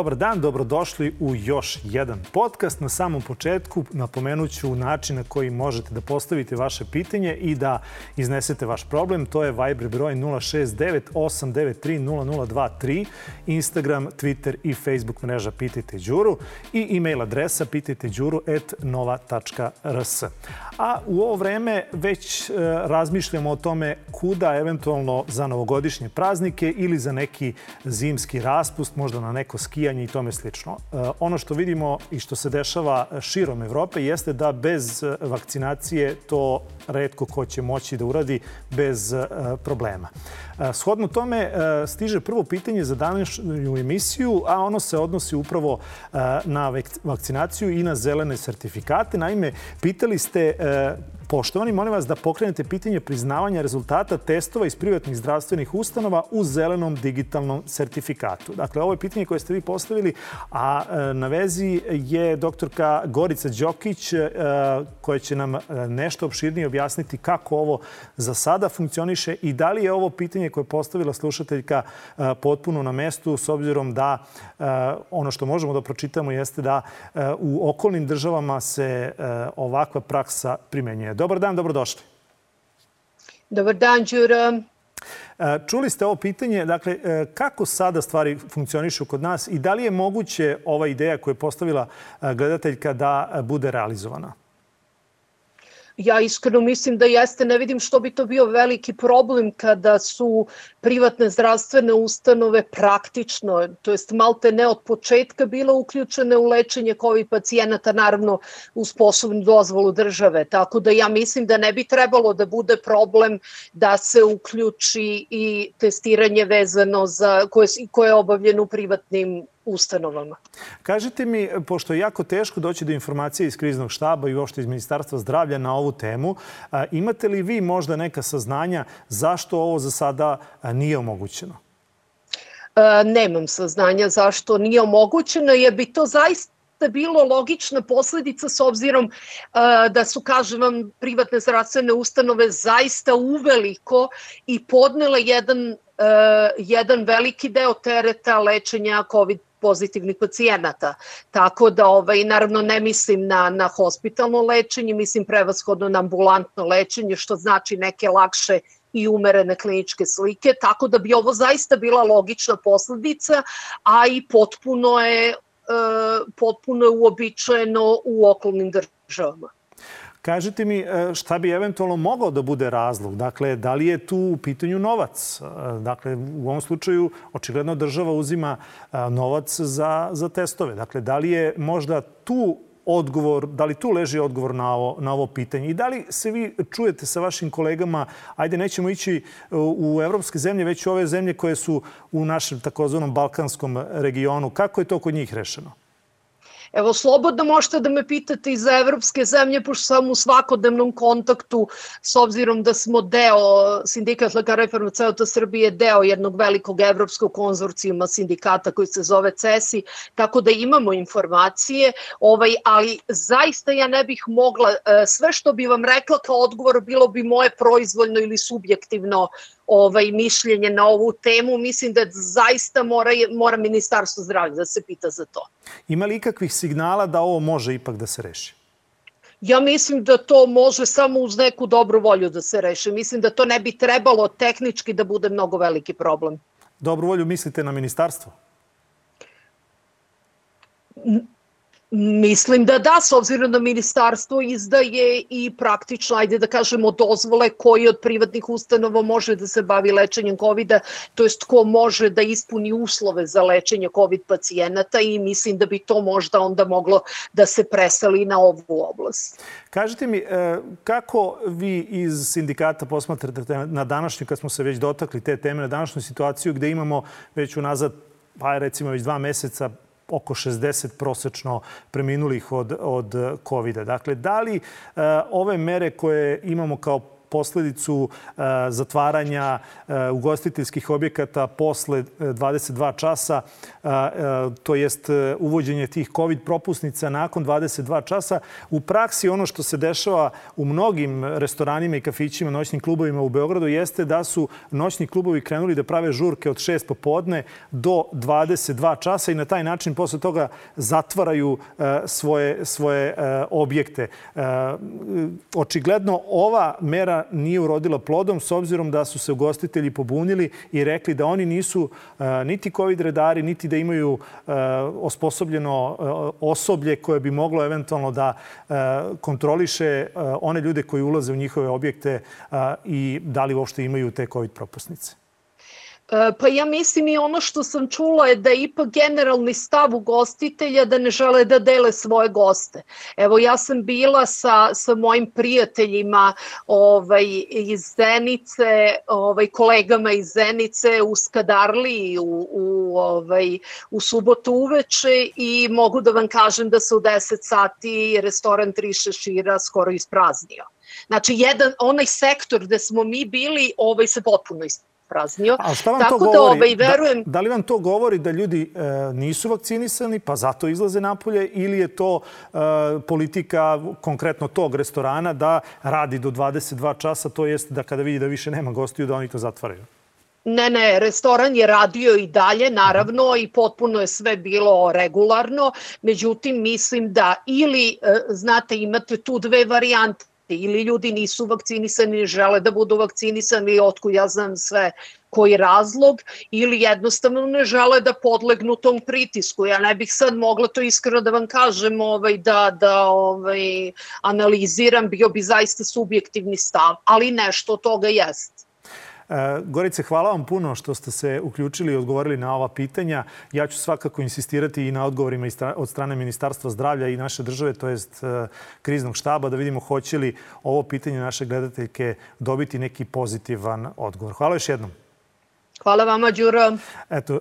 Dobar dan, dobrodošli u još jedan podcast. Na samom početku napomenuću način na koji možete da postavite vaše pitanje i da iznesete vaš problem. To je Viber broj 069-893-0023, Instagram, Twitter i Facebook mreža Pitajte Đuru i e-mail adresa pitajteđuru.nova.rs. A u ovo vreme već e, razmišljamo o tome kuda eventualno za novogodišnje praznike ili za neki zimski raspust, možda na neko skijanje skijanje i tome slično. E, ono što vidimo i što se dešava širom Evrope jeste da bez vakcinacije to redko ko će moći da uradi bez e, problema. E, shodno tome stiže prvo pitanje za današnju emisiju, a ono se odnosi upravo na vakcinaciju i na zelene sertifikate. Naime, pitali ste Poštovani, molim vas da pokrenete pitanje priznavanja rezultata testova iz privatnih zdravstvenih ustanova u zelenom digitalnom sertifikatu. Dakle, ovo je pitanje koje ste vi postavili, a e, na vezi je doktorka Gorica Đokić e, koja će nam e, nešto opširnije objasniti kako ovo za sada funkcioniše i da li je ovo pitanje koje je postavila slušateljka potpuno na mestu s obzirom da ono što možemo da pročitamo jeste da u okolnim državama se ovakva praksa primenjuje. Dobar dan, dobrodošli. Dobar dan, Đura. E, čuli ste ovo pitanje, dakle, e, kako sada stvari funkcionišu kod nas i da li je moguće ova ideja koju je postavila e, gledateljka da bude realizovana? Ja iskreno mislim da jeste, ne vidim što bi to bio veliki problem kada su privatne zdravstvene ustanove praktično, to jest malte ne od početka bila uključene u lečenje COVID pacijenata, naravno uz poslovnu dozvolu države. Tako da ja mislim da ne bi trebalo da bude problem da se uključi i testiranje vezano za koje, koje je obavljeno u privatnim ustanovama. Kažite mi, pošto je jako teško doći do informacije iz kriznog štaba i uopšte iz Ministarstva zdravlja na ovu temu, imate li vi možda neka saznanja zašto ovo za sada nije omogućeno? Nemam saznanja zašto nije omogućeno, jer bi to zaista bilo logična posledica s obzirom uh, da su, kažem vam, privatne zdravstvene ustanove zaista uveliko i podnele jedan, uh, jedan veliki deo tereta lečenja COVID pozitivnih pacijenata. Tako da, ovaj, naravno, ne mislim na, na hospitalno lečenje, mislim prevashodno na ambulantno lečenje, što znači neke lakše i umerene kliničke slike, tako da bi ovo zaista bila logična posledica, a i potpuno je, e, potpuno je uobičajeno u okolnim državama. Kažite mi e, šta bi eventualno mogao da bude razlog? Dakle, da li je tu u pitanju novac? E, dakle, u ovom slučaju očigledno država uzima e, novac za, za testove. Dakle, da li je možda tu odgovor, da li tu leži odgovor na ovo, na ovo pitanje? I da li se vi čujete sa vašim kolegama, ajde nećemo ići u evropske zemlje, već u ove zemlje koje su u našem takozvanom balkanskom regionu. Kako je to kod njih rešeno? Evo, slobodno možete da me pitate i za evropske zemlje, pošto sam u svakodnevnom kontaktu, s obzirom da smo deo Sindikat lekara i farmaceuta Srbije, deo jednog velikog evropskog konzorcijuma sindikata koji se zove CESI, tako da imamo informacije, ovaj, ali zaista ja ne bih mogla, e, sve što bi vam rekla kao odgovor bilo bi moje proizvoljno ili subjektivno ovaj mišljenje na ovu temu, mislim da zaista mora, mora Ministarstvo zdravlja da se pita za to. Ima li ikakvih signala da ovo može ipak da se reši? Ja mislim da to može samo uz neku dobru volju da se reši. Mislim da to ne bi trebalo tehnički da bude mnogo veliki problem. Dobru volju mislite na ministarstvo? Mislim da da, s obzirom da ministarstvo izdaje i praktično, ajde da kažemo, dozvole koji od privatnih ustanova može da se bavi lečenjem COVID-a, to jest ko može da ispuni uslove za lečenje COVID pacijenata i mislim da bi to možda onda moglo da se presali na ovu oblast. Kažite mi, e, kako vi iz sindikata posmatrate na današnju, kad smo se već dotakli te teme, na današnju situaciju gde imamo već unazad, pa recimo već dva meseca oko 60 prosečno preminulih od, od COVID-a. Dakle, da li e, ove mere koje imamo kao posledicu zatvaranja ugostiteljskih objekata posle 22 časa, to jest uvođenje tih COVID propusnica nakon 22 časa. U praksi ono što se dešava u mnogim restoranima i kafićima, noćnim klubovima u Beogradu jeste da su noćni klubovi krenuli da prave žurke od 6 popodne do 22 časa i na taj način posle toga zatvaraju svoje, svoje objekte. Očigledno ova mera nije urodila plodom s obzirom da su se ugostitelji pobunili i rekli da oni nisu niti COVID redari, niti da imaju osposobljeno osoblje koje bi moglo eventualno da kontroliše one ljude koji ulaze u njihove objekte i da li uopšte imaju te COVID propusnice. E, pa ja mislim i ono što sam čula je da je ipak generalni stav ugostitelja da ne žele da dele svoje goste. Evo ja sam bila sa, sa mojim prijateljima ovaj, iz Zenice, ovaj, kolegama iz Zenice u Skadarli u, u, ovaj, u subotu uveče i mogu da vam kažem da se u 10 sati restoran Tri šešira skoro ispraznio. Znači, jedan, onaj sektor gde smo mi bili, ovaj se potpuno ispraznio ispraznio. A šta vam Tako to da, govori? Da, ovaj, verujem... da, da li vam to govori da ljudi e, nisu vakcinisani pa zato izlaze napolje ili je to e, politika konkretno tog restorana da radi do 22 časa, to jest da kada vidi da više nema gostiju da oni to zatvaraju? Ne, ne, restoran je radio i dalje, naravno, i potpuno je sve bilo regularno. Međutim, mislim da ili, e, znate, imate tu dve varijante ili ljudi nisu vakcinisani, žele da budu vakcinisani, otko ja znam sve koji razlog, ili jednostavno ne žele da podlegnu tom pritisku. Ja ne bih sad mogla to iskreno da vam kažem, ovaj, da, da ovaj, analiziram, bio bi zaista subjektivni stav, ali nešto od toga jest. E, Gorice, hvala vam puno što ste se uključili i odgovorili na ova pitanja. Ja ću svakako insistirati i na odgovorima od strane Ministarstva zdravlja i naše države, to jest e, kriznog štaba, da vidimo hoće li ovo pitanje naše gledateljke dobiti neki pozitivan odgovor. Hvala još jednom. Hvala vama, Đuro. Eto, e,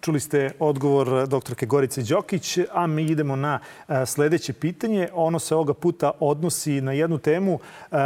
čuli ste odgovor doktorke Gorice Đokić, a mi idemo na e, sledeće pitanje. Ono se ovoga puta odnosi na jednu temu e,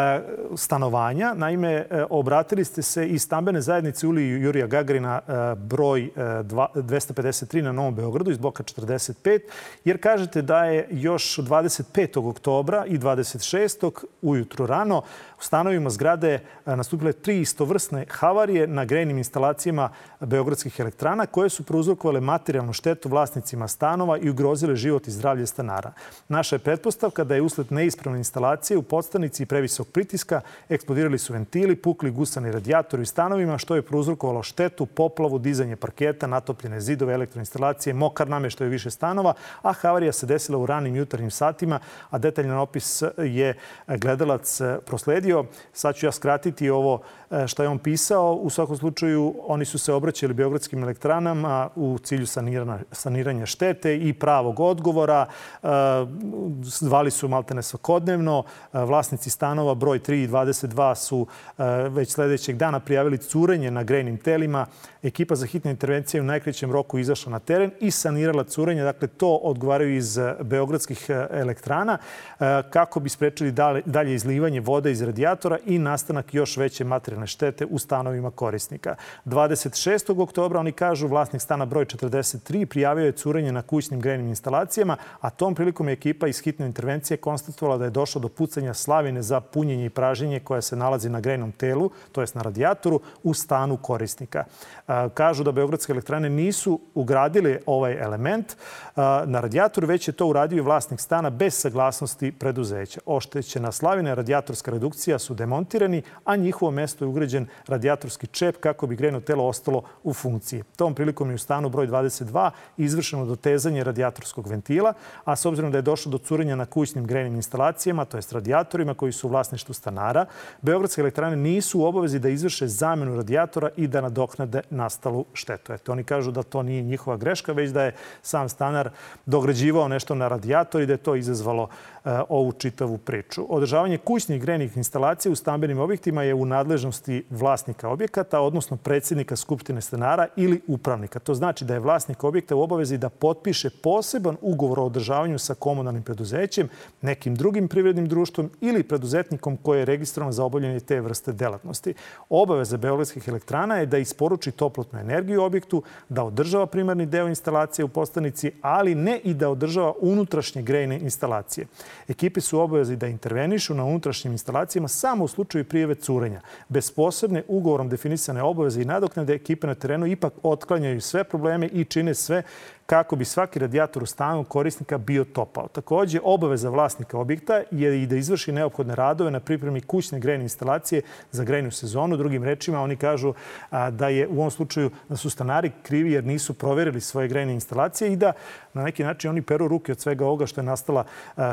stanovanja. Naime, obratili ste se i stambene zajednice Uli Jurija Gagarina broj 253 na Novom Beogradu iz bloka 45, jer kažete da je još 25. oktobra i 26. ujutru rano u stanovima zgrade nastupile tri istovrsne havarije na grejnim instalacijama Beogradskih elektrana koje su prouzrokovale materijalnu štetu vlasnicima stanova i ugrozile život i zdravlje stanara. Naša je pretpostavka da je usled neispravne instalacije u podstanici i previsok pritiska eksplodirali su ventili, pukli gusani radijatori u stanovima, što je prouzrokovalo štetu, poplavu, dizanje parketa, natopljene zidove, elektroinstalacije, mokar nameštaj više stanova, a havarija se desila u ranim jutarnjim satima, a detaljan opis je gledalac prosledio. Sad ću ja skratiti ovo E, što je on pisao. U svakom slučaju, oni su se obraćali Beogradskim elektranama u cilju saniranja, saniranja štete i pravog odgovora. E, zvali su maltene svakodnevno. E, vlasnici stanova broj 3 i 22 su već sledećeg dana prijavili curenje na grejnim telima. Ekipa za hitne intervencije u najkrećem roku izašla na teren i sanirala curenje. Dakle, to odgovaraju iz Beogradskih elektrana kako bi sprečili dalje izlivanje vode iz radijatora i nastanak još veće materijalne štete u stanovima korisnika. 26. oktobra oni kažu vlasnik stana broj 43 prijavio je curenje na kućnim grejnim instalacijama, a tom prilikom je ekipa iz hitne intervencije konstatovala da je došlo do pucanja slavine za punjenje i praženje koja se nalazi na grejnom telu, to jest na radijatoru, u stanu korisnika. Kažu da Beogradske elektrane nisu ugradili ovaj element na radijatoru, već je to uradio i vlasnik stana bez saglasnosti preduzeća. Oštećena slavina radijatorska redukcija su demontirani, a njihovo mesto ugrađen radijatorski čep kako bi grejno telo ostalo u funkciji. Tom prilikom je u stanu broj 22 izvršeno dotezanje radijatorskog ventila, a s obzirom da je došlo do curenja na kućnim grejnim instalacijama, to jest radijatorima koji su u vlasništvu stanara, Beogradske elektrane nisu u obavezi da izvrše zamenu radijatora i da nadoknade nastalu štetu. Eto, oni kažu da to nije njihova greška, već da je sam stanar dograđivao nešto na radijator i da je to izazvalo ovu čitavu priču. Održavanje kućnih grejnih instalacija u stambenim objektima je u nadležnosti vlasnika objekata, odnosno predsjednika Skupštine stanara ili upravnika. To znači da je vlasnik objekta u obavezi da potpiše poseban ugovor o održavanju sa komunalnim preduzećem, nekim drugim privrednim društvom ili preduzetnikom koji je registrovan za obavljanje te vrste delatnosti. Obaveza Beogradskih elektrana je da isporuči toplotnu energiju objektu, da održava primarni deo instalacije u postanici, ali ne i da održava unutrašnje grejne instalacije. Ekipe su obavezi da intervenišu na unutrašnjim instalacijama samo u slučaju prijeve curenja. Bez posebne ugovorom definisane obaveze i nadoknade ekipe na terenu ipak otklanjaju sve probleme i čine sve kako bi svaki radijator u stanu korisnika bio topao. Takođe, obaveza vlasnika objekta je i da izvrši neophodne radove na pripremi kućne grejne instalacije za grejnu sezonu. Drugim rečima, oni kažu da je u ovom slučaju da su stanari krivi jer nisu proverili svoje grejne instalacije i da na neki način oni peru ruke od svega ovoga što je nastala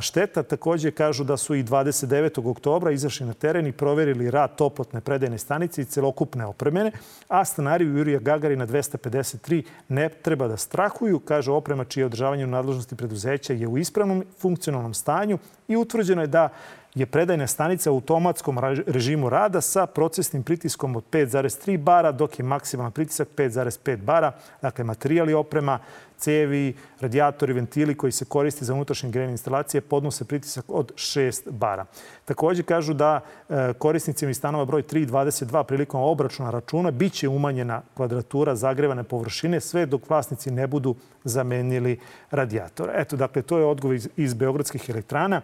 šteta. Takođe kažu da su i 29. oktobra izašli na teren i proverili rad toplotne predajne stanice i celokupne opremene, a stanari u Jurija Gagarina 253 ne treba da strahuju kaže oprema čije održavanje u nadležnosti preduzeća je u ispravnom funkcionalnom stanju i utvrđeno je da je predajna stanica u automatskom režimu rada sa procesnim pritiskom od 5,3 bara, dok je maksimalan pritisak 5,5 bara. Dakle, materijal i oprema, cevi, radijatori, ventili koji se koriste za unutrašnje grejne instalacije podnose pritisak od 6 bara. Takođe kažu da e, korisnicima iz stanova broj 3 i 22 prilikom obračuna računa biće umanjena kvadratura zagrevane površine sve dok vlasnici ne budu zamenili radijator. Eto, dakle, to je odgovor iz, iz Beogradskih elektrana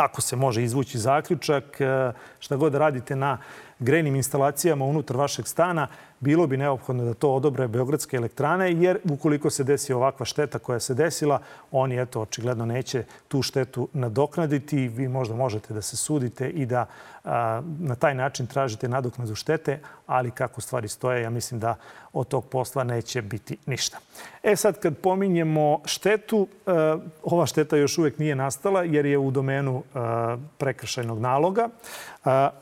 ako se može izvući zaključak, e, šta god da radite na grejnim instalacijama unutar vašeg stana, bilo bi neophodno da to odobre Beogradske elektrane, jer ukoliko se desi ovakva šteta koja se desila, oni eto očigledno neće tu štetu nadoknaditi. Vi možda možete da se sudite i da a, na taj način tražite nadoknadu štete, ali kako stvari stoje, ja mislim da od tog posla neće biti ništa. E sad, kad pominjemo štetu, a, ova šteta još uvek nije nastala jer je u domenu a, prekršajnog naloga.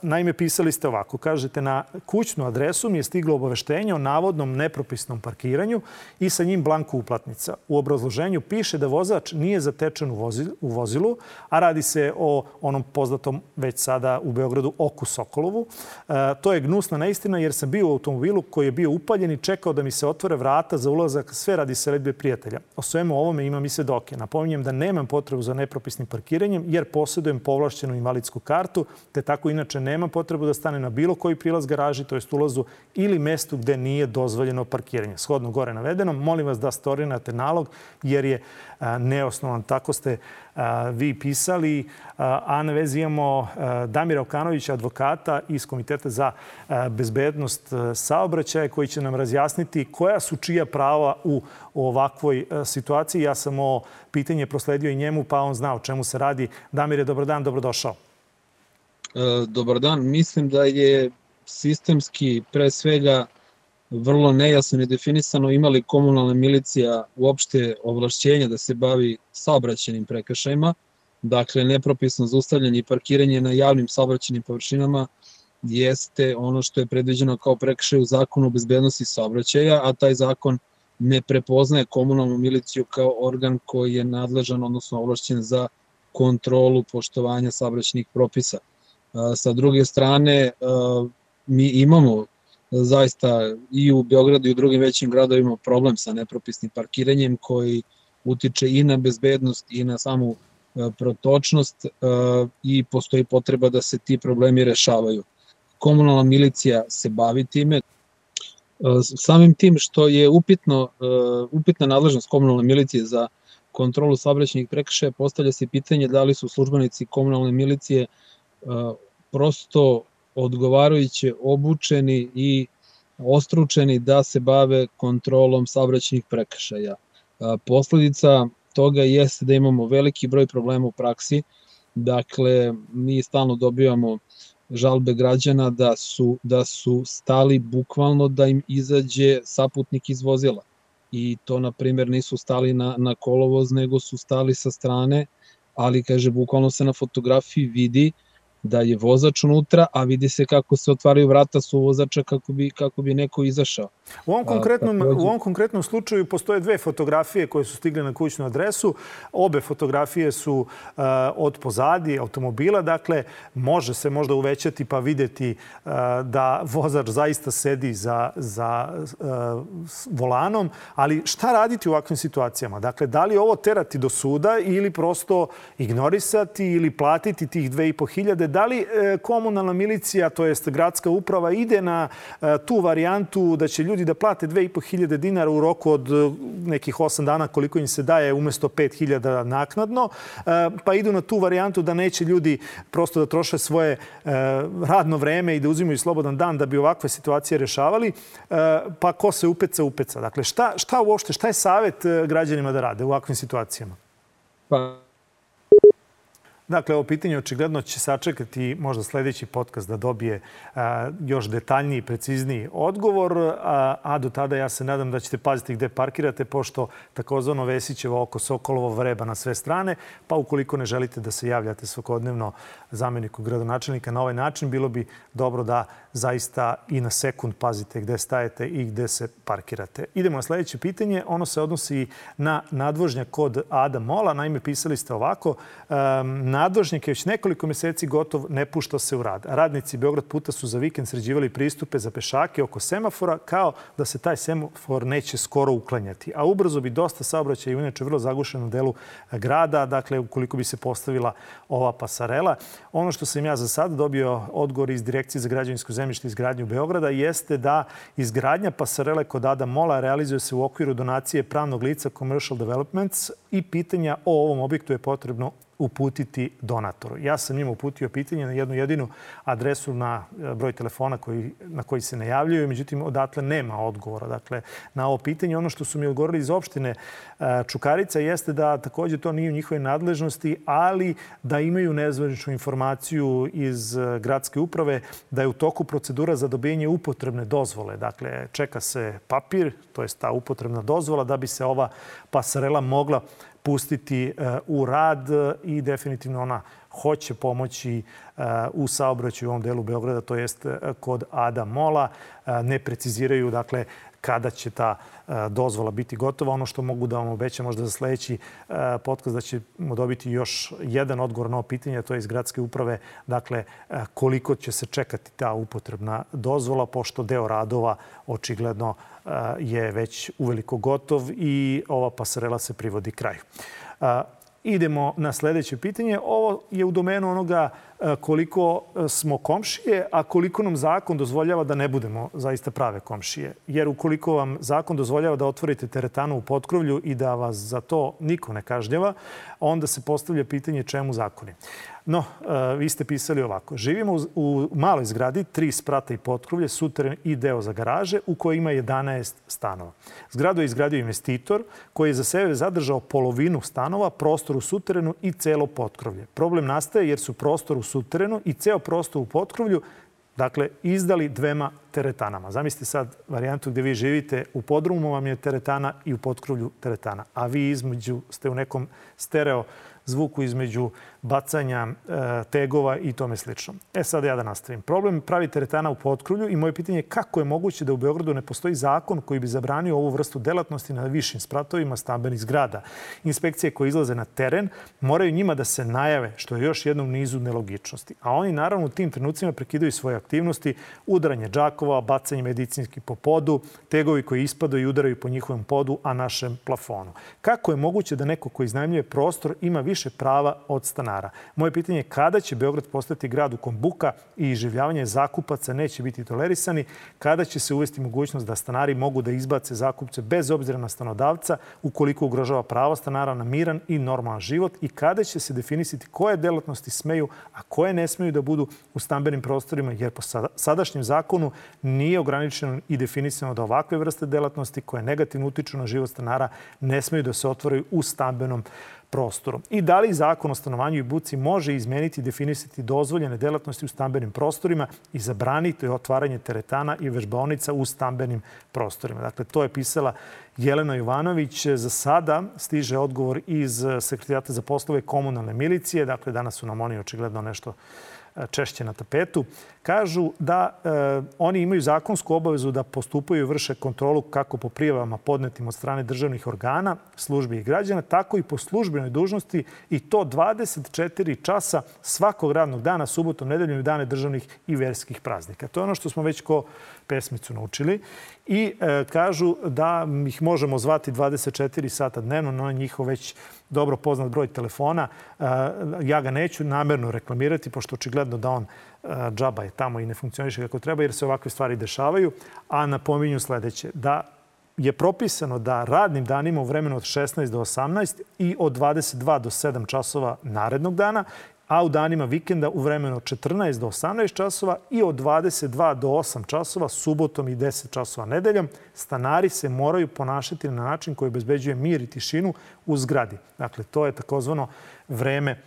Naime, pisali ste ovako. Kažete, na kućnu adresu mi je stiglo obaveštenje o navodnom nepropisnom parkiranju i sa njim blanku uplatnica. U obrazloženju piše da vozač nije zatečen u vozilu, a radi se o onom poznatom već sada u Beogradu oku Sokolovu. To je gnusna neistina jer sam bio u automobilu koji je bio upaljen i čekao da mi se otvore vrata za ulazak sve radi seledbe prijatelja. O svemu ovome imam i svedoke. Napominjem da nemam potrebu za nepropisnim parkiranjem jer posjedujem povlašćenu invalidsku kartu, te tako inače nema potrebu da stane na bilo koji prilaz garaži, to jest ulazu ili mestu gde nije dozvoljeno parkiranje. Shodno gore navedenom, molim vas da storinate nalog jer je neosnovan. Tako ste vi pisali, a na vezi imamo Damira Okanovića, advokata iz Komiteta za bezbednost saobraćaja, koji će nam razjasniti koja su čija prava u ovakvoj situaciji. Ja sam ovo pitanje prosledio i njemu, pa on zna o čemu se radi. Damire, dobar dan, dobrodošao. E, dobar dan. Mislim da je sistemski pre svega vrlo nejasno i definisano imali komunalna milicija uopšte ovlašćenja da se bavi saobraćenim prekršajima, dakle nepropisno zaustavljanje i parkiranje na javnim saobraćenim površinama jeste ono što je predviđeno kao prekršaj u zakonu o bezbednosti saobraćaja, a taj zakon ne prepoznaje komunalnu miliciju kao organ koji je nadležan, odnosno ovlašćen za kontrolu poštovanja saobraćenih propisa. Sa druge strane, mi imamo zaista i u Beogradu i u drugim većim gradovima problem sa nepropisnim parkiranjem koji utiče i na bezbednost i na samu protočnost i postoji potreba da se ti problemi rešavaju. Komunalna milicija se bavi time. Samim tim što je upitno, upitna nadležnost komunalne milicije za kontrolu saobraćajnih prekršaja, postavlja se pitanje da li su službenici komunalne milicije prosto odgovarajuće obučeni i ostručeni da se bave kontrolom saobraćajnih prekršaja. Posledica toga jeste da imamo veliki broj problema u praksi, dakle mi stalno dobijamo žalbe građana da su, da su stali bukvalno da im izađe saputnik iz vozila. I to, na primjer, nisu stali na, na kolovoz, nego su stali sa strane, ali, kaže, bukvalno se na fotografiji vidi uh, da je vozač unutra, a vidi se kako se otvaraju vrata su vozača kako bi, kako bi neko izašao. U ovom, konkretnom, u ovom konkretnom slučaju postoje dve fotografije koje su stigle na kućnu adresu. Obe fotografije su uh, od pozadi automobila. Dakle, može se možda uvećati pa videti uh, da vozač zaista sedi za, za uh, volanom. Ali šta raditi u ovakvim situacijama? Dakle, da li ovo terati do suda ili prosto ignorisati ili platiti tih 2500? Da li uh, komunalna milicija, to jest gradska uprava, ide na uh, tu varijantu da će ljudi da plate 2500 dinara u roku od e, nekih 8 dana koliko im se daje umesto 5000 naknadno, e, pa idu na tu varijantu da neće ljudi prosto da troše svoje e, radno vreme i da uzimaju slobodan dan da bi ovakve situacije rešavali, pa ko se upeca, upeca. Dakle, šta, šta uopšte, šta je savet građanima da rade u ovakvim situacijama? Pa Dakle, ovo pitanje očigledno će sačekati možda sledeći podcast da dobije a, još detaljniji i precizniji odgovor, a, a do tada ja se nadam da ćete paziti gde parkirate, pošto takozvano Vesićevo oko Sokolovo vreba na sve strane, pa ukoliko ne želite da se javljate svakodnevno zameniku gradonačelnika na ovaj način, bilo bi dobro da zaista i na sekund pazite gde stajete i gde se parkirate. Idemo na sledeće pitanje. Ono se odnosi na nadvožnjak kod Ada Mola. Naime, pisali ste ovako. Nadvožnjak je već nekoliko meseci gotov, ne pušta se u rad. Radnici Beograd puta su za vikend sređivali pristupe za pešake oko semafora, kao da se taj semafor neće skoro uklanjati. A ubrzo bi dosta saobraćaja i inače vrlo zagušenom delu grada, dakle, ukoliko bi se postavila ova pasarela. Ono što sam ja za sad dobio odgovor iz Direkcije za građevinsko zemljište izgradnju Beograda jeste da izgradnja pasarele kod Ada Mola realizuje se u okviru donacije pravnog lica Commercial Developments i pitanja o ovom objektu je potrebno uputiti donatoru. Ja sam njima uputio pitanje na jednu jedinu adresu na e, broj telefona koji, na koji se ne javljaju, međutim odatle nema odgovora. Dakle, na ovo pitanje, ono što su mi odgovorili iz opštine e, Čukarica jeste da takođe to nije u njihove nadležnosti, ali da imaju nezvaničnu informaciju iz e, gradske uprave da je u toku procedura za dobijenje upotrebne dozvole. Dakle, čeka se papir, to je ta upotrebna dozvola, da bi se ova pasarela mogla pustiti e, u rad i definitivno ona hoće pomoći e, u saobraćaju u ovom delu Beograda, to jest kod Ada Mola. Ne preciziraju, dakle, kada će ta dozvola biti gotova. Ono što mogu da vam obećam možda za sledeći podcast da ćemo dobiti još jedan odgovor na ovo pitanje, to je iz gradske uprave. Dakle, koliko će se čekati ta upotrebna dozvola, pošto deo radova očigledno je već uveliko gotov i ova pasarela se privodi kraju. Idemo na sledeće pitanje. Ovo je u domenu onoga koliko smo komšije, a koliko nam zakon dozvoljava da ne budemo zaista prave komšije. Jer ukoliko vam zakon dozvoljava da otvorite teretanu u potkrovlju i da vas za to niko ne kažnjava, onda se postavlja pitanje čemu zakoni. No, e, vi ste pisali ovako. Živimo u maloj zgradi, tri sprata i potkrovlje, suteren i deo za garaže, u kojoj ima 11 stanova. Zgradu je izgradio investitor koji je za sebe zadržao polovinu stanova, prostor u suterenu i celo potkrovlje. Problem nastaje jer su prostor u suterenu i ceo prostor u potkrovlju Dakle, izdali dvema teretanama. Zamislite sad varijantu gde vi živite, u podrumu vam je teretana i u potkrovlju teretana, a vi između ste u nekom stereo zvuku između bacanja e, tegova i tome slično. E sad ja da nastavim. Problem pravi teretana u potkrulju i moje pitanje je kako je moguće da u Beogradu ne postoji zakon koji bi zabranio ovu vrstu delatnosti na višim spratovima stambenih zgrada. Inspekcije koje izlaze na teren moraju njima da se najave, što je još jednom nizu nelogičnosti. A oni naravno u tim trenucima prekidaju svoje aktivnosti, udaranje džakova, bacanje medicinskih po podu, tegovi koji ispadaju i udaraju po njihovom podu, a našem plafonu. Kako je moguće da neko ko iznajmljuje prostor ima više prava od stanara. Moje pitanje je kada će Beograd postati grad u kom buka i življavanje zakupaca neće biti tolerisani, kada će se uvesti mogućnost da stanari mogu da izbace zakupce bez obzira na stanodavca ukoliko ugrožava pravo stanara na miran i normalan život? I kada će se definisati koje delatnosti smeju, a koje ne smeju da budu u stambenim prostorima, jer po sadašnjem zakonu nije ograničeno i definisano da ovakve vrste delatnosti koje negativno utiču na život stanara ne smeju da se otvoraju u stambenom prostorom. I da li zakon o stanovanju i buci može izmeniti i definisati dozvoljene delatnosti u stambenim prostorima i zabraniti otvaranje teretana i vežbaonica u stambenim prostorima. Dakle, to je pisala Jelena Jovanović. Za sada stiže odgovor iz Sekretarijata za poslove komunalne milicije. Dakle, danas su nam oni očigledno nešto češće na tapetu, kažu da e, oni imaju zakonsku obavezu da postupaju i vrše kontrolu kako po prijavama podnetim od strane državnih organa, službi i građana, tako i po službenoj dužnosti i to 24 časa svakog radnog dana, subotom, nedeljom i dane državnih i verskih praznika. To je ono što smo već ko pesmicu naučili i e, kažu da ih možemo zvati 24 sata dnevno na njihov već dobro poznat broj telefona. E, ja ga neću namerno reklamirati, pošto očigledno da on e, džaba je tamo i ne funkcioniše kako treba, jer se ovakve stvari dešavaju. A napominju sledeće, da je propisano da radnim danima u vremenu od 16 do 18 i od 22 do 7 časova narednog dana a u danima vikenda u vremenu od 14 do 18 časova i od 22 do 8 časova subotom i 10 časova nedeljom stanari se moraju ponašati na način koji obezbeđuje mir i tišinu u zgradi. Dakle, to je takozvano vreme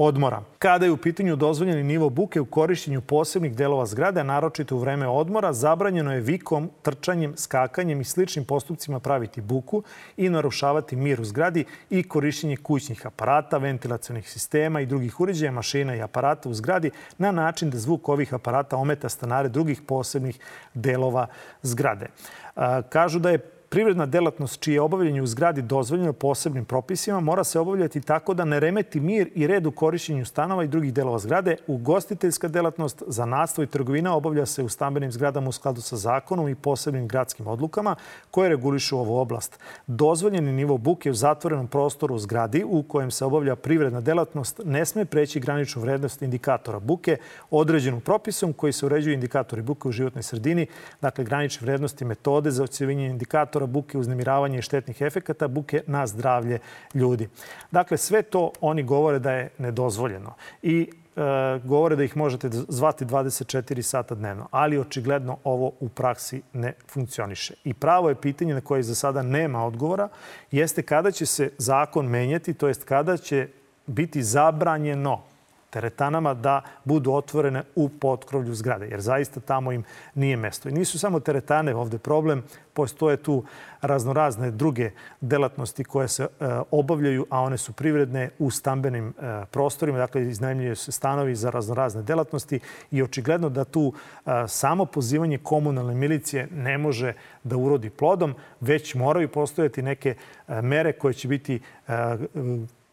odmora. Kada je u pitanju dozvoljeni nivo buke u korišćenju posebnih delova zgrade, naročito u vreme odmora, zabranjeno je vikom, trčanjem, skakanjem i sličnim postupcima praviti buku i narušavati mir u zgradi i korišćenje kućnih aparata, ventilacionih sistema i drugih uređaja, mašina i aparata u zgradi na način da zvuk ovih aparata ometa stanare drugih posebnih delova zgrade. Kažu da je privredna delatnost čije obavljanje u zgradi dozvoljeno posebnim propisima mora se obavljati tako da ne remeti mir i red u korišćenju stanova i drugih delova zgrade. Ugostiteljska delatnost za nastvo i trgovina obavlja se u stambenim zgradama u skladu sa zakonom i posebnim gradskim odlukama koje regulišu ovu oblast. Dozvoljeni nivo buke u zatvorenom prostoru u zgradi u kojem se obavlja privredna delatnost ne sme preći graničnu vrednost indikatora buke određenu propisom koji se uređuju indikatori buke u životnoj sredini, dakle granične vrednosti metode za ocjevinje indikatora faktora buke, uznemiravanje i štetnih efekata buke na zdravlje ljudi. Dakle, sve to oni govore da je nedozvoljeno. I e, govore da ih možete zvati 24 sata dnevno, ali očigledno ovo u praksi ne funkcioniše. I pravo je pitanje na koje za sada nema odgovora, jeste kada će se zakon menjati, to jest kada će biti zabranjeno teretanama da budu otvorene u potkrovlju zgrade, jer zaista tamo im nije mesto. I nisu samo teretane ovde problem, postoje tu raznorazne druge delatnosti koje se e, obavljaju, a one su privredne u stambenim e, prostorima, dakle iznajemljuju se stanovi za raznorazne delatnosti i očigledno da tu e, samo pozivanje komunalne milicije ne može da urodi plodom, već moraju postojati neke mere koje će biti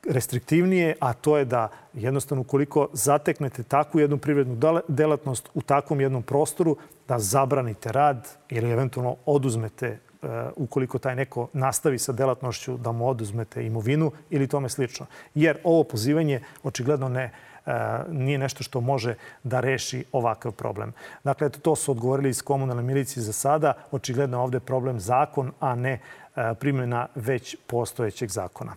restriktivnije, a to je da jednostavno ukoliko zateknete takvu jednu privrednu delatnost u takvom jednom prostoru, da zabranite rad ili eventualno oduzmete e, ukoliko taj neko nastavi sa delatnošću da mu oduzmete imovinu ili tome slično. Jer ovo pozivanje očigledno ne e, nije nešto što može da reši ovakav problem. Dakle, to su odgovorili iz komunalne milicije za sada. Očigledno ovde je problem zakon, a ne e, primjena već postojećeg zakona.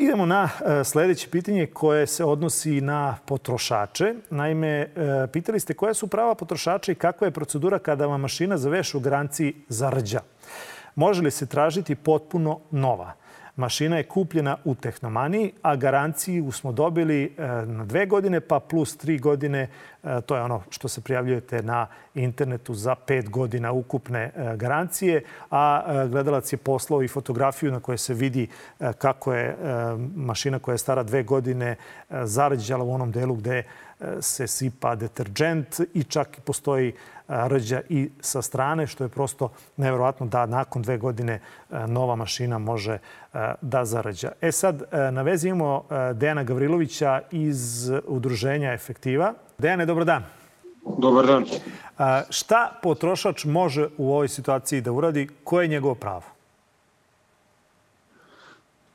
Idemo na e, sledeće pitanje koje se odnosi na potrošače. Naime, e, pitali ste koja su prava potrošača i kakva je procedura kada vam mašina za veš u garanciji zarđa. Može li se tražiti potpuno nova? Mašina je kupljena u Tehnomaniji, a garanciju smo dobili e, na dve godine, pa plus tri godine, e, to je ono što se prijavljujete na internetu za pet godina ukupne e, garancije, a gledalac je poslao i fotografiju na kojoj se vidi kako je mašina koja je stara dve godine zarađala u onom delu gde se sipa deterđent i čak postoji rđa i sa strane, što je prosto neverovatno da nakon dve godine nova mašina može da zarađa. E sad, na vezi imamo Dejana Gavrilovića iz Udruženja Efektiva. Dejane, dobro dan. Dobar dan. Šta potrošač može u ovoj situaciji da uradi? Koje je njegovo pravo?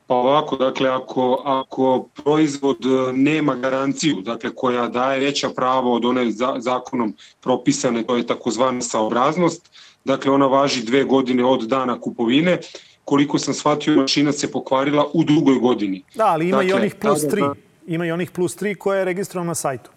Pa ovako, dakle, ako, ako proizvod e, nema garanciju, dakle, koja daje veća pravo od one za, zakonom propisane, to je takozvana saobraznost, dakle, ona važi dve godine od dana kupovine, koliko sam shvatio, mašina se pokvarila u drugoj godini. Da, ali ima dakle, i onih plus 3. Da, ima i onih plus 3 koje je registrovano na sajtu.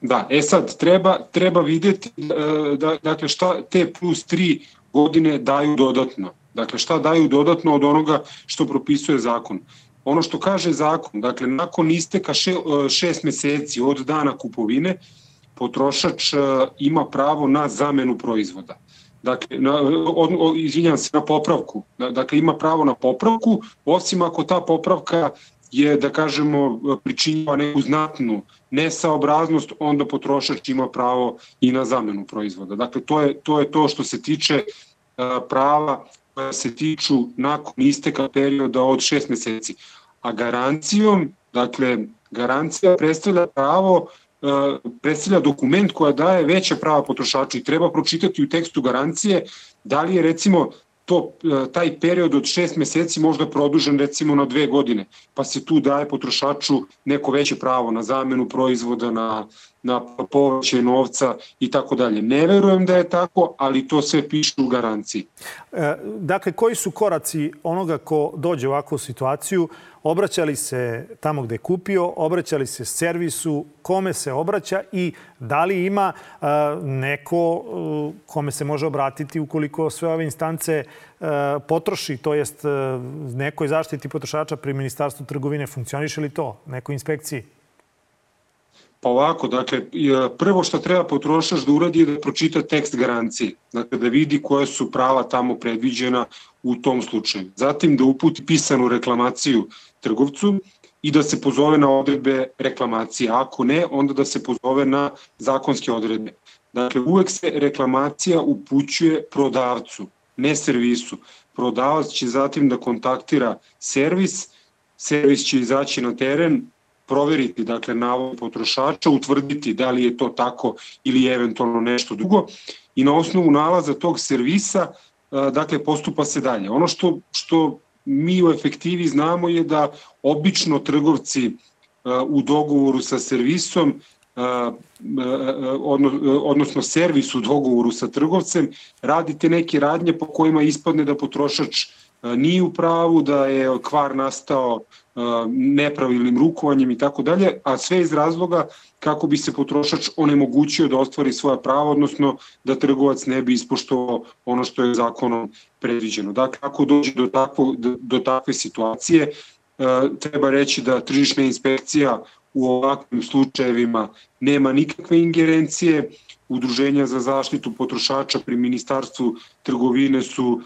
Da, e sad, treba, treba videti e, da, dakle, šta te plus 3 godine daju dodatno. Dakle, šta daju dodatno od onoga što propisuje zakon. Ono što kaže zakon, dakle, nakon isteka še, e, šest meseci od dana kupovine, potrošač e, ima pravo na zamenu proizvoda. Dakle, na, od, izvinjam se, na popravku. Dakle, ima pravo na popravku, osim ako ta popravka je, da kažemo, pričinjava neku znatnu nesaobraznost, onda potrošač ima pravo i na zamenu proizvoda. Dakle, to je to, je to što se tiče prava koja se tiču nakon isteka perioda od šest meseci. A garancijom, dakle, garancija predstavlja pravo predstavlja dokument koja daje veća prava potrošača i treba pročitati u tekstu garancije da li je recimo to, e, taj period od šest meseci možda produžen recimo na dve godine, pa se tu daje potrošaču neko veće pravo na zamenu proizvoda, na, na povećaj novca i tako dalje. Ne verujem da je tako, ali to sve piše u garanciji. E, dakle, koji su koraci onoga ko dođe u ovakvu situaciju? obraćali se tamo gde je kupio, obraćali se servisu, kome se obraća i da li ima neko kome se može obratiti ukoliko sve ove instance potroši, to jest nekoj zaštiti potrošača pri Ministarstvu trgovine. Funkcioniše li to? Nekoj inspekciji? Pa ovako, dakle, prvo što treba potrošač da uradi je da pročita tekst garancije. Dakle, da vidi koje su prava tamo predviđena u tom slučaju. Zatim da uputi pisanu reklamaciju trgovcu i da se pozove na odredbe reklamacije. Ako ne, onda da se pozove na zakonske odredbe. Dakle, uvek se reklamacija upućuje prodavcu, ne servisu. Prodavac će zatim da kontaktira servis, servis će izaći na teren, proveriti dakle navod potrošača, utvrditi da li je to tako ili eventualno nešto drugo i na osnovu nalaza tog servisa dakle postupa se dalje. Ono što što mi u efektivi znamo je da obično trgovci u dogovoru sa servisom odnosno servis u dogovoru sa trgovcem radite neke radnje po kojima ispadne da potrošač nije u pravu, da je kvar nastao nepravilnim rukovanjem i tako dalje, a sve iz razloga kako bi se potrošač onemogućio da ostvari svoja prava, odnosno da trgovac ne bi ispoštovao ono što je zakonom predviđeno. Dakle, ako dođe do, takvo, do, takve situacije, treba reći da tržišna inspekcija u ovakvim slučajevima nema nikakve ingerencije, Udruženja za zaštitu potrošača pri Ministarstvu trgovine su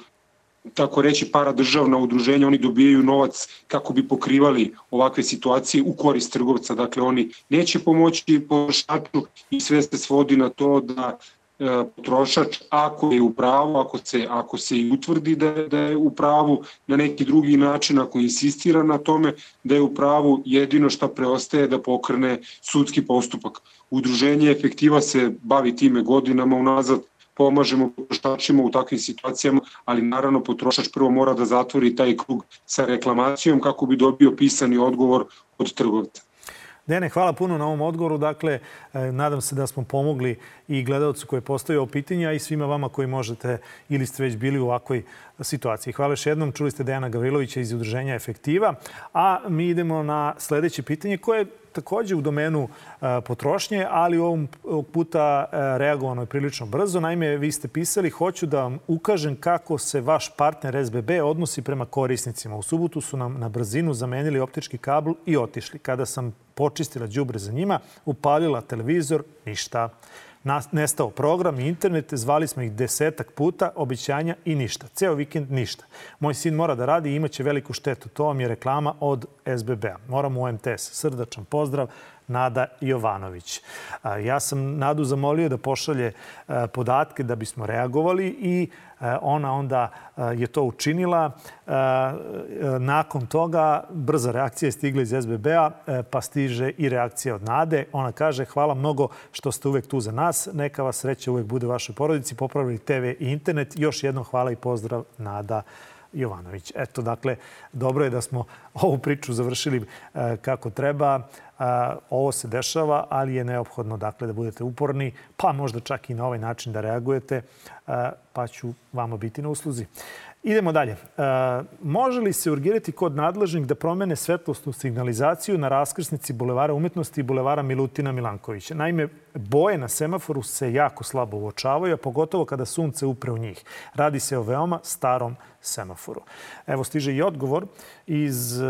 tako reći paradržavna udruženja, oni dobijaju novac kako bi pokrivali ovakve situacije u korist trgovca. Dakle, oni neće pomoći potrošaču i sve se svodi na to da e, potrošač ako je u pravu, ako se, ako se i utvrdi da da je u pravu na neki drugi način, ako insistira na tome da je u pravu, jedino šta preostaje da pokrene sudski postupak. Udruženje efektiva se bavi time godinama unazad, pomažemo potrošačima u takvim situacijama, ali naravno potrošač prvo mora da zatvori taj krug sa reklamacijom kako bi dobio pisani odgovor od trgovca. Dene, hvala puno na ovom odgovoru. Dakle, e, nadam se da smo pomogli i gledalcu koji je postavio pitanja i svima vama koji možete ili ste već bili u ovakvoj situaciji. Hvala još jednom. Čuli ste Dejana Gavrilovića iz Udruženja Efektiva. A mi idemo na sledeće pitanje koje je takođe u domenu e, potrošnje, ali ovom puta e, reagovano je prilično brzo. Naime, vi ste pisali, hoću da vam ukažem kako se vaš partner SBB odnosi prema korisnicima. U subotu su nam na brzinu zamenili optički kabel i otišli. Kada sam počistila đubre za njima, upalila televizor, ništa nestao program i internet, zvali smo ih desetak puta, obićanja i ništa. Ceo vikend ništa. Moj sin mora da radi i imaće veliku štetu. To vam je reklama od SBB-a. Moram u MTS. Srdačan pozdrav. Nada Jovanović. Ja sam Nadu zamolio da pošalje podatke da bismo reagovali i ona onda je to učinila. Nakon toga brza reakcija je stigla iz SBB-a, pa stiže i reakcija od Nade. Ona kaže hvala mnogo što ste uvek tu za nas. Neka vas sreća uvek bude u vašoj porodici. Popravili TV i internet. Još jednom hvala i pozdrav Nada Jovanović. Eto, dakle, dobro je da smo ovu priču završili kako treba ovo se dešava, ali je neophodno dakle, da budete uporni, pa možda čak i na ovaj način da reagujete, pa ću vama biti na usluzi. Idemo dalje. može li se urgirati kod nadležnih da promene svetlostnu signalizaciju na raskrsnici Bulevara umetnosti i Bulevara Milutina Milankovića? Naime, boje na semaforu se jako slabo uočavaju, a pogotovo kada sunce upre u njih. Radi se o veoma starom semaforu. Evo stiže i odgovor iz e,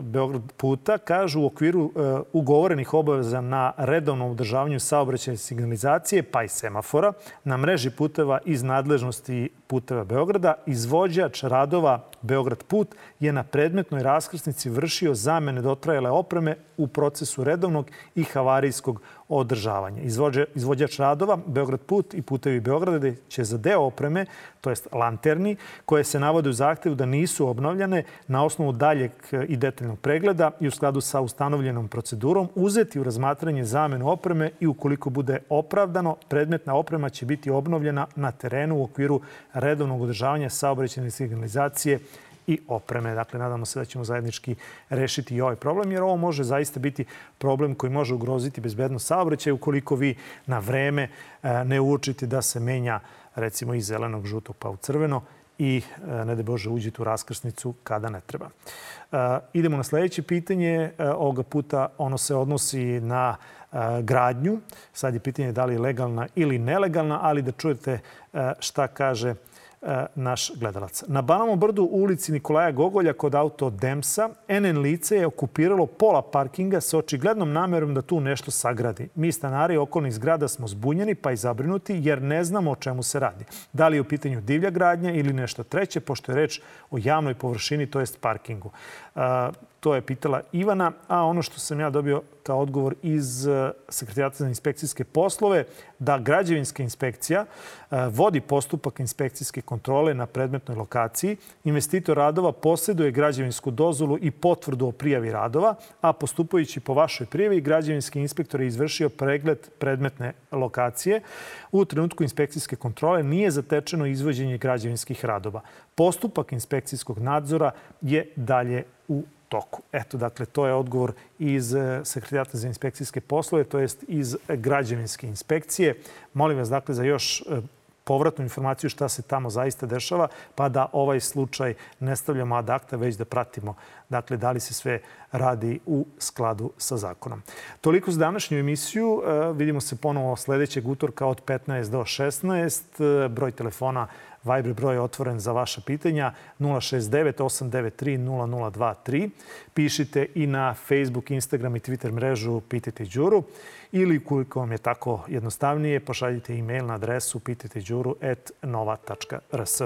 Beograd puta. Kažu u okviru e, ugovorenih obaveza na redovnom održavanju saobraćaja signalizacije pa i semafora na mreži puteva iz nadležnosti puteva Beograda izvođač radova Beograd Put je na predmetnoj raskrsnici vršio zamene dotrajale opreme u procesu redovnog i havarijskog održavanja. Izvođač radova, Beograd Put i Putevi Beograda će za deo opreme, to jest lanterni, koje se navode u zahtevu da nisu obnovljene na osnovu daljeg i detaljnog pregleda i u skladu sa ustanovljenom procedurom, uzeti u razmatranje zamenu opreme i ukoliko bude opravdano, predmetna oprema će biti obnovljena na terenu u okviru redovnog održavanja saobraćene signalizacije i opreme. Dakle, nadamo se da ćemo zajednički rešiti i ovaj problem, jer ovo može zaista biti problem koji može ugroziti bezbednost saobraćaja ukoliko vi na vreme e, ne uočite da se menja recimo iz zelenog, žutog pa u crveno i e, ne da Bože uđete u raskrsnicu kada ne treba. E, idemo na sledeće pitanje. Ovoga puta ono se odnosi na gradnju. Sad je pitanje da li je legalna ili nelegalna, ali da čujete šta kaže naš gledalac. Na Banovom brdu u ulici Nikolaja Gogolja kod auto Demsa NN lice je okupiralo pola parkinga sa očiglednom namerom da tu nešto sagradi. Mi stanari okolnih zgrada smo zbunjeni pa i zabrinuti jer ne znamo o čemu se radi. Da li je u pitanju divlja gradnja ili nešto treće, pošto je reč o javnoj površini, to jest parkingu. To je pitala Ivana, a ono što sam ja dobio kao odgovor iz e, Sekretarijata za inspekcijske poslove, da građevinska inspekcija e, vodi postupak inspekcijske kontrole na predmetnoj lokaciji. Investitor radova posjeduje građevinsku dozvolu i potvrdu o prijavi radova, a postupajući po vašoj prijavi, građevinski inspektor je izvršio pregled predmetne lokacije. U trenutku inspekcijske kontrole nije zatečeno izvođenje građevinskih radova. Postupak inspekcijskog nadzora je dalje u toku. Eto, dakle, to je odgovor iz e, Sekretarijata za inspekcijske poslove, to jest iz građevinske inspekcije. Molim vas, dakle, za još e, povratnu informaciju šta se tamo zaista dešava, pa da ovaj slučaj ne stavljamo ad acta, već da pratimo dakle, da li se sve radi u skladu sa zakonom. Toliko za današnju emisiju. E, vidimo se ponovo sledećeg utorka od 15 do 16. Broj telefona Viber broj je otvoren za vaša pitanja 069 893 0023. Pišite i na Facebook, Instagram i Twitter mrežu Pitajte Đuru ili koliko vam je tako jednostavnije, pošaljite e-mail na adresu pitajteđuru.nova.rs.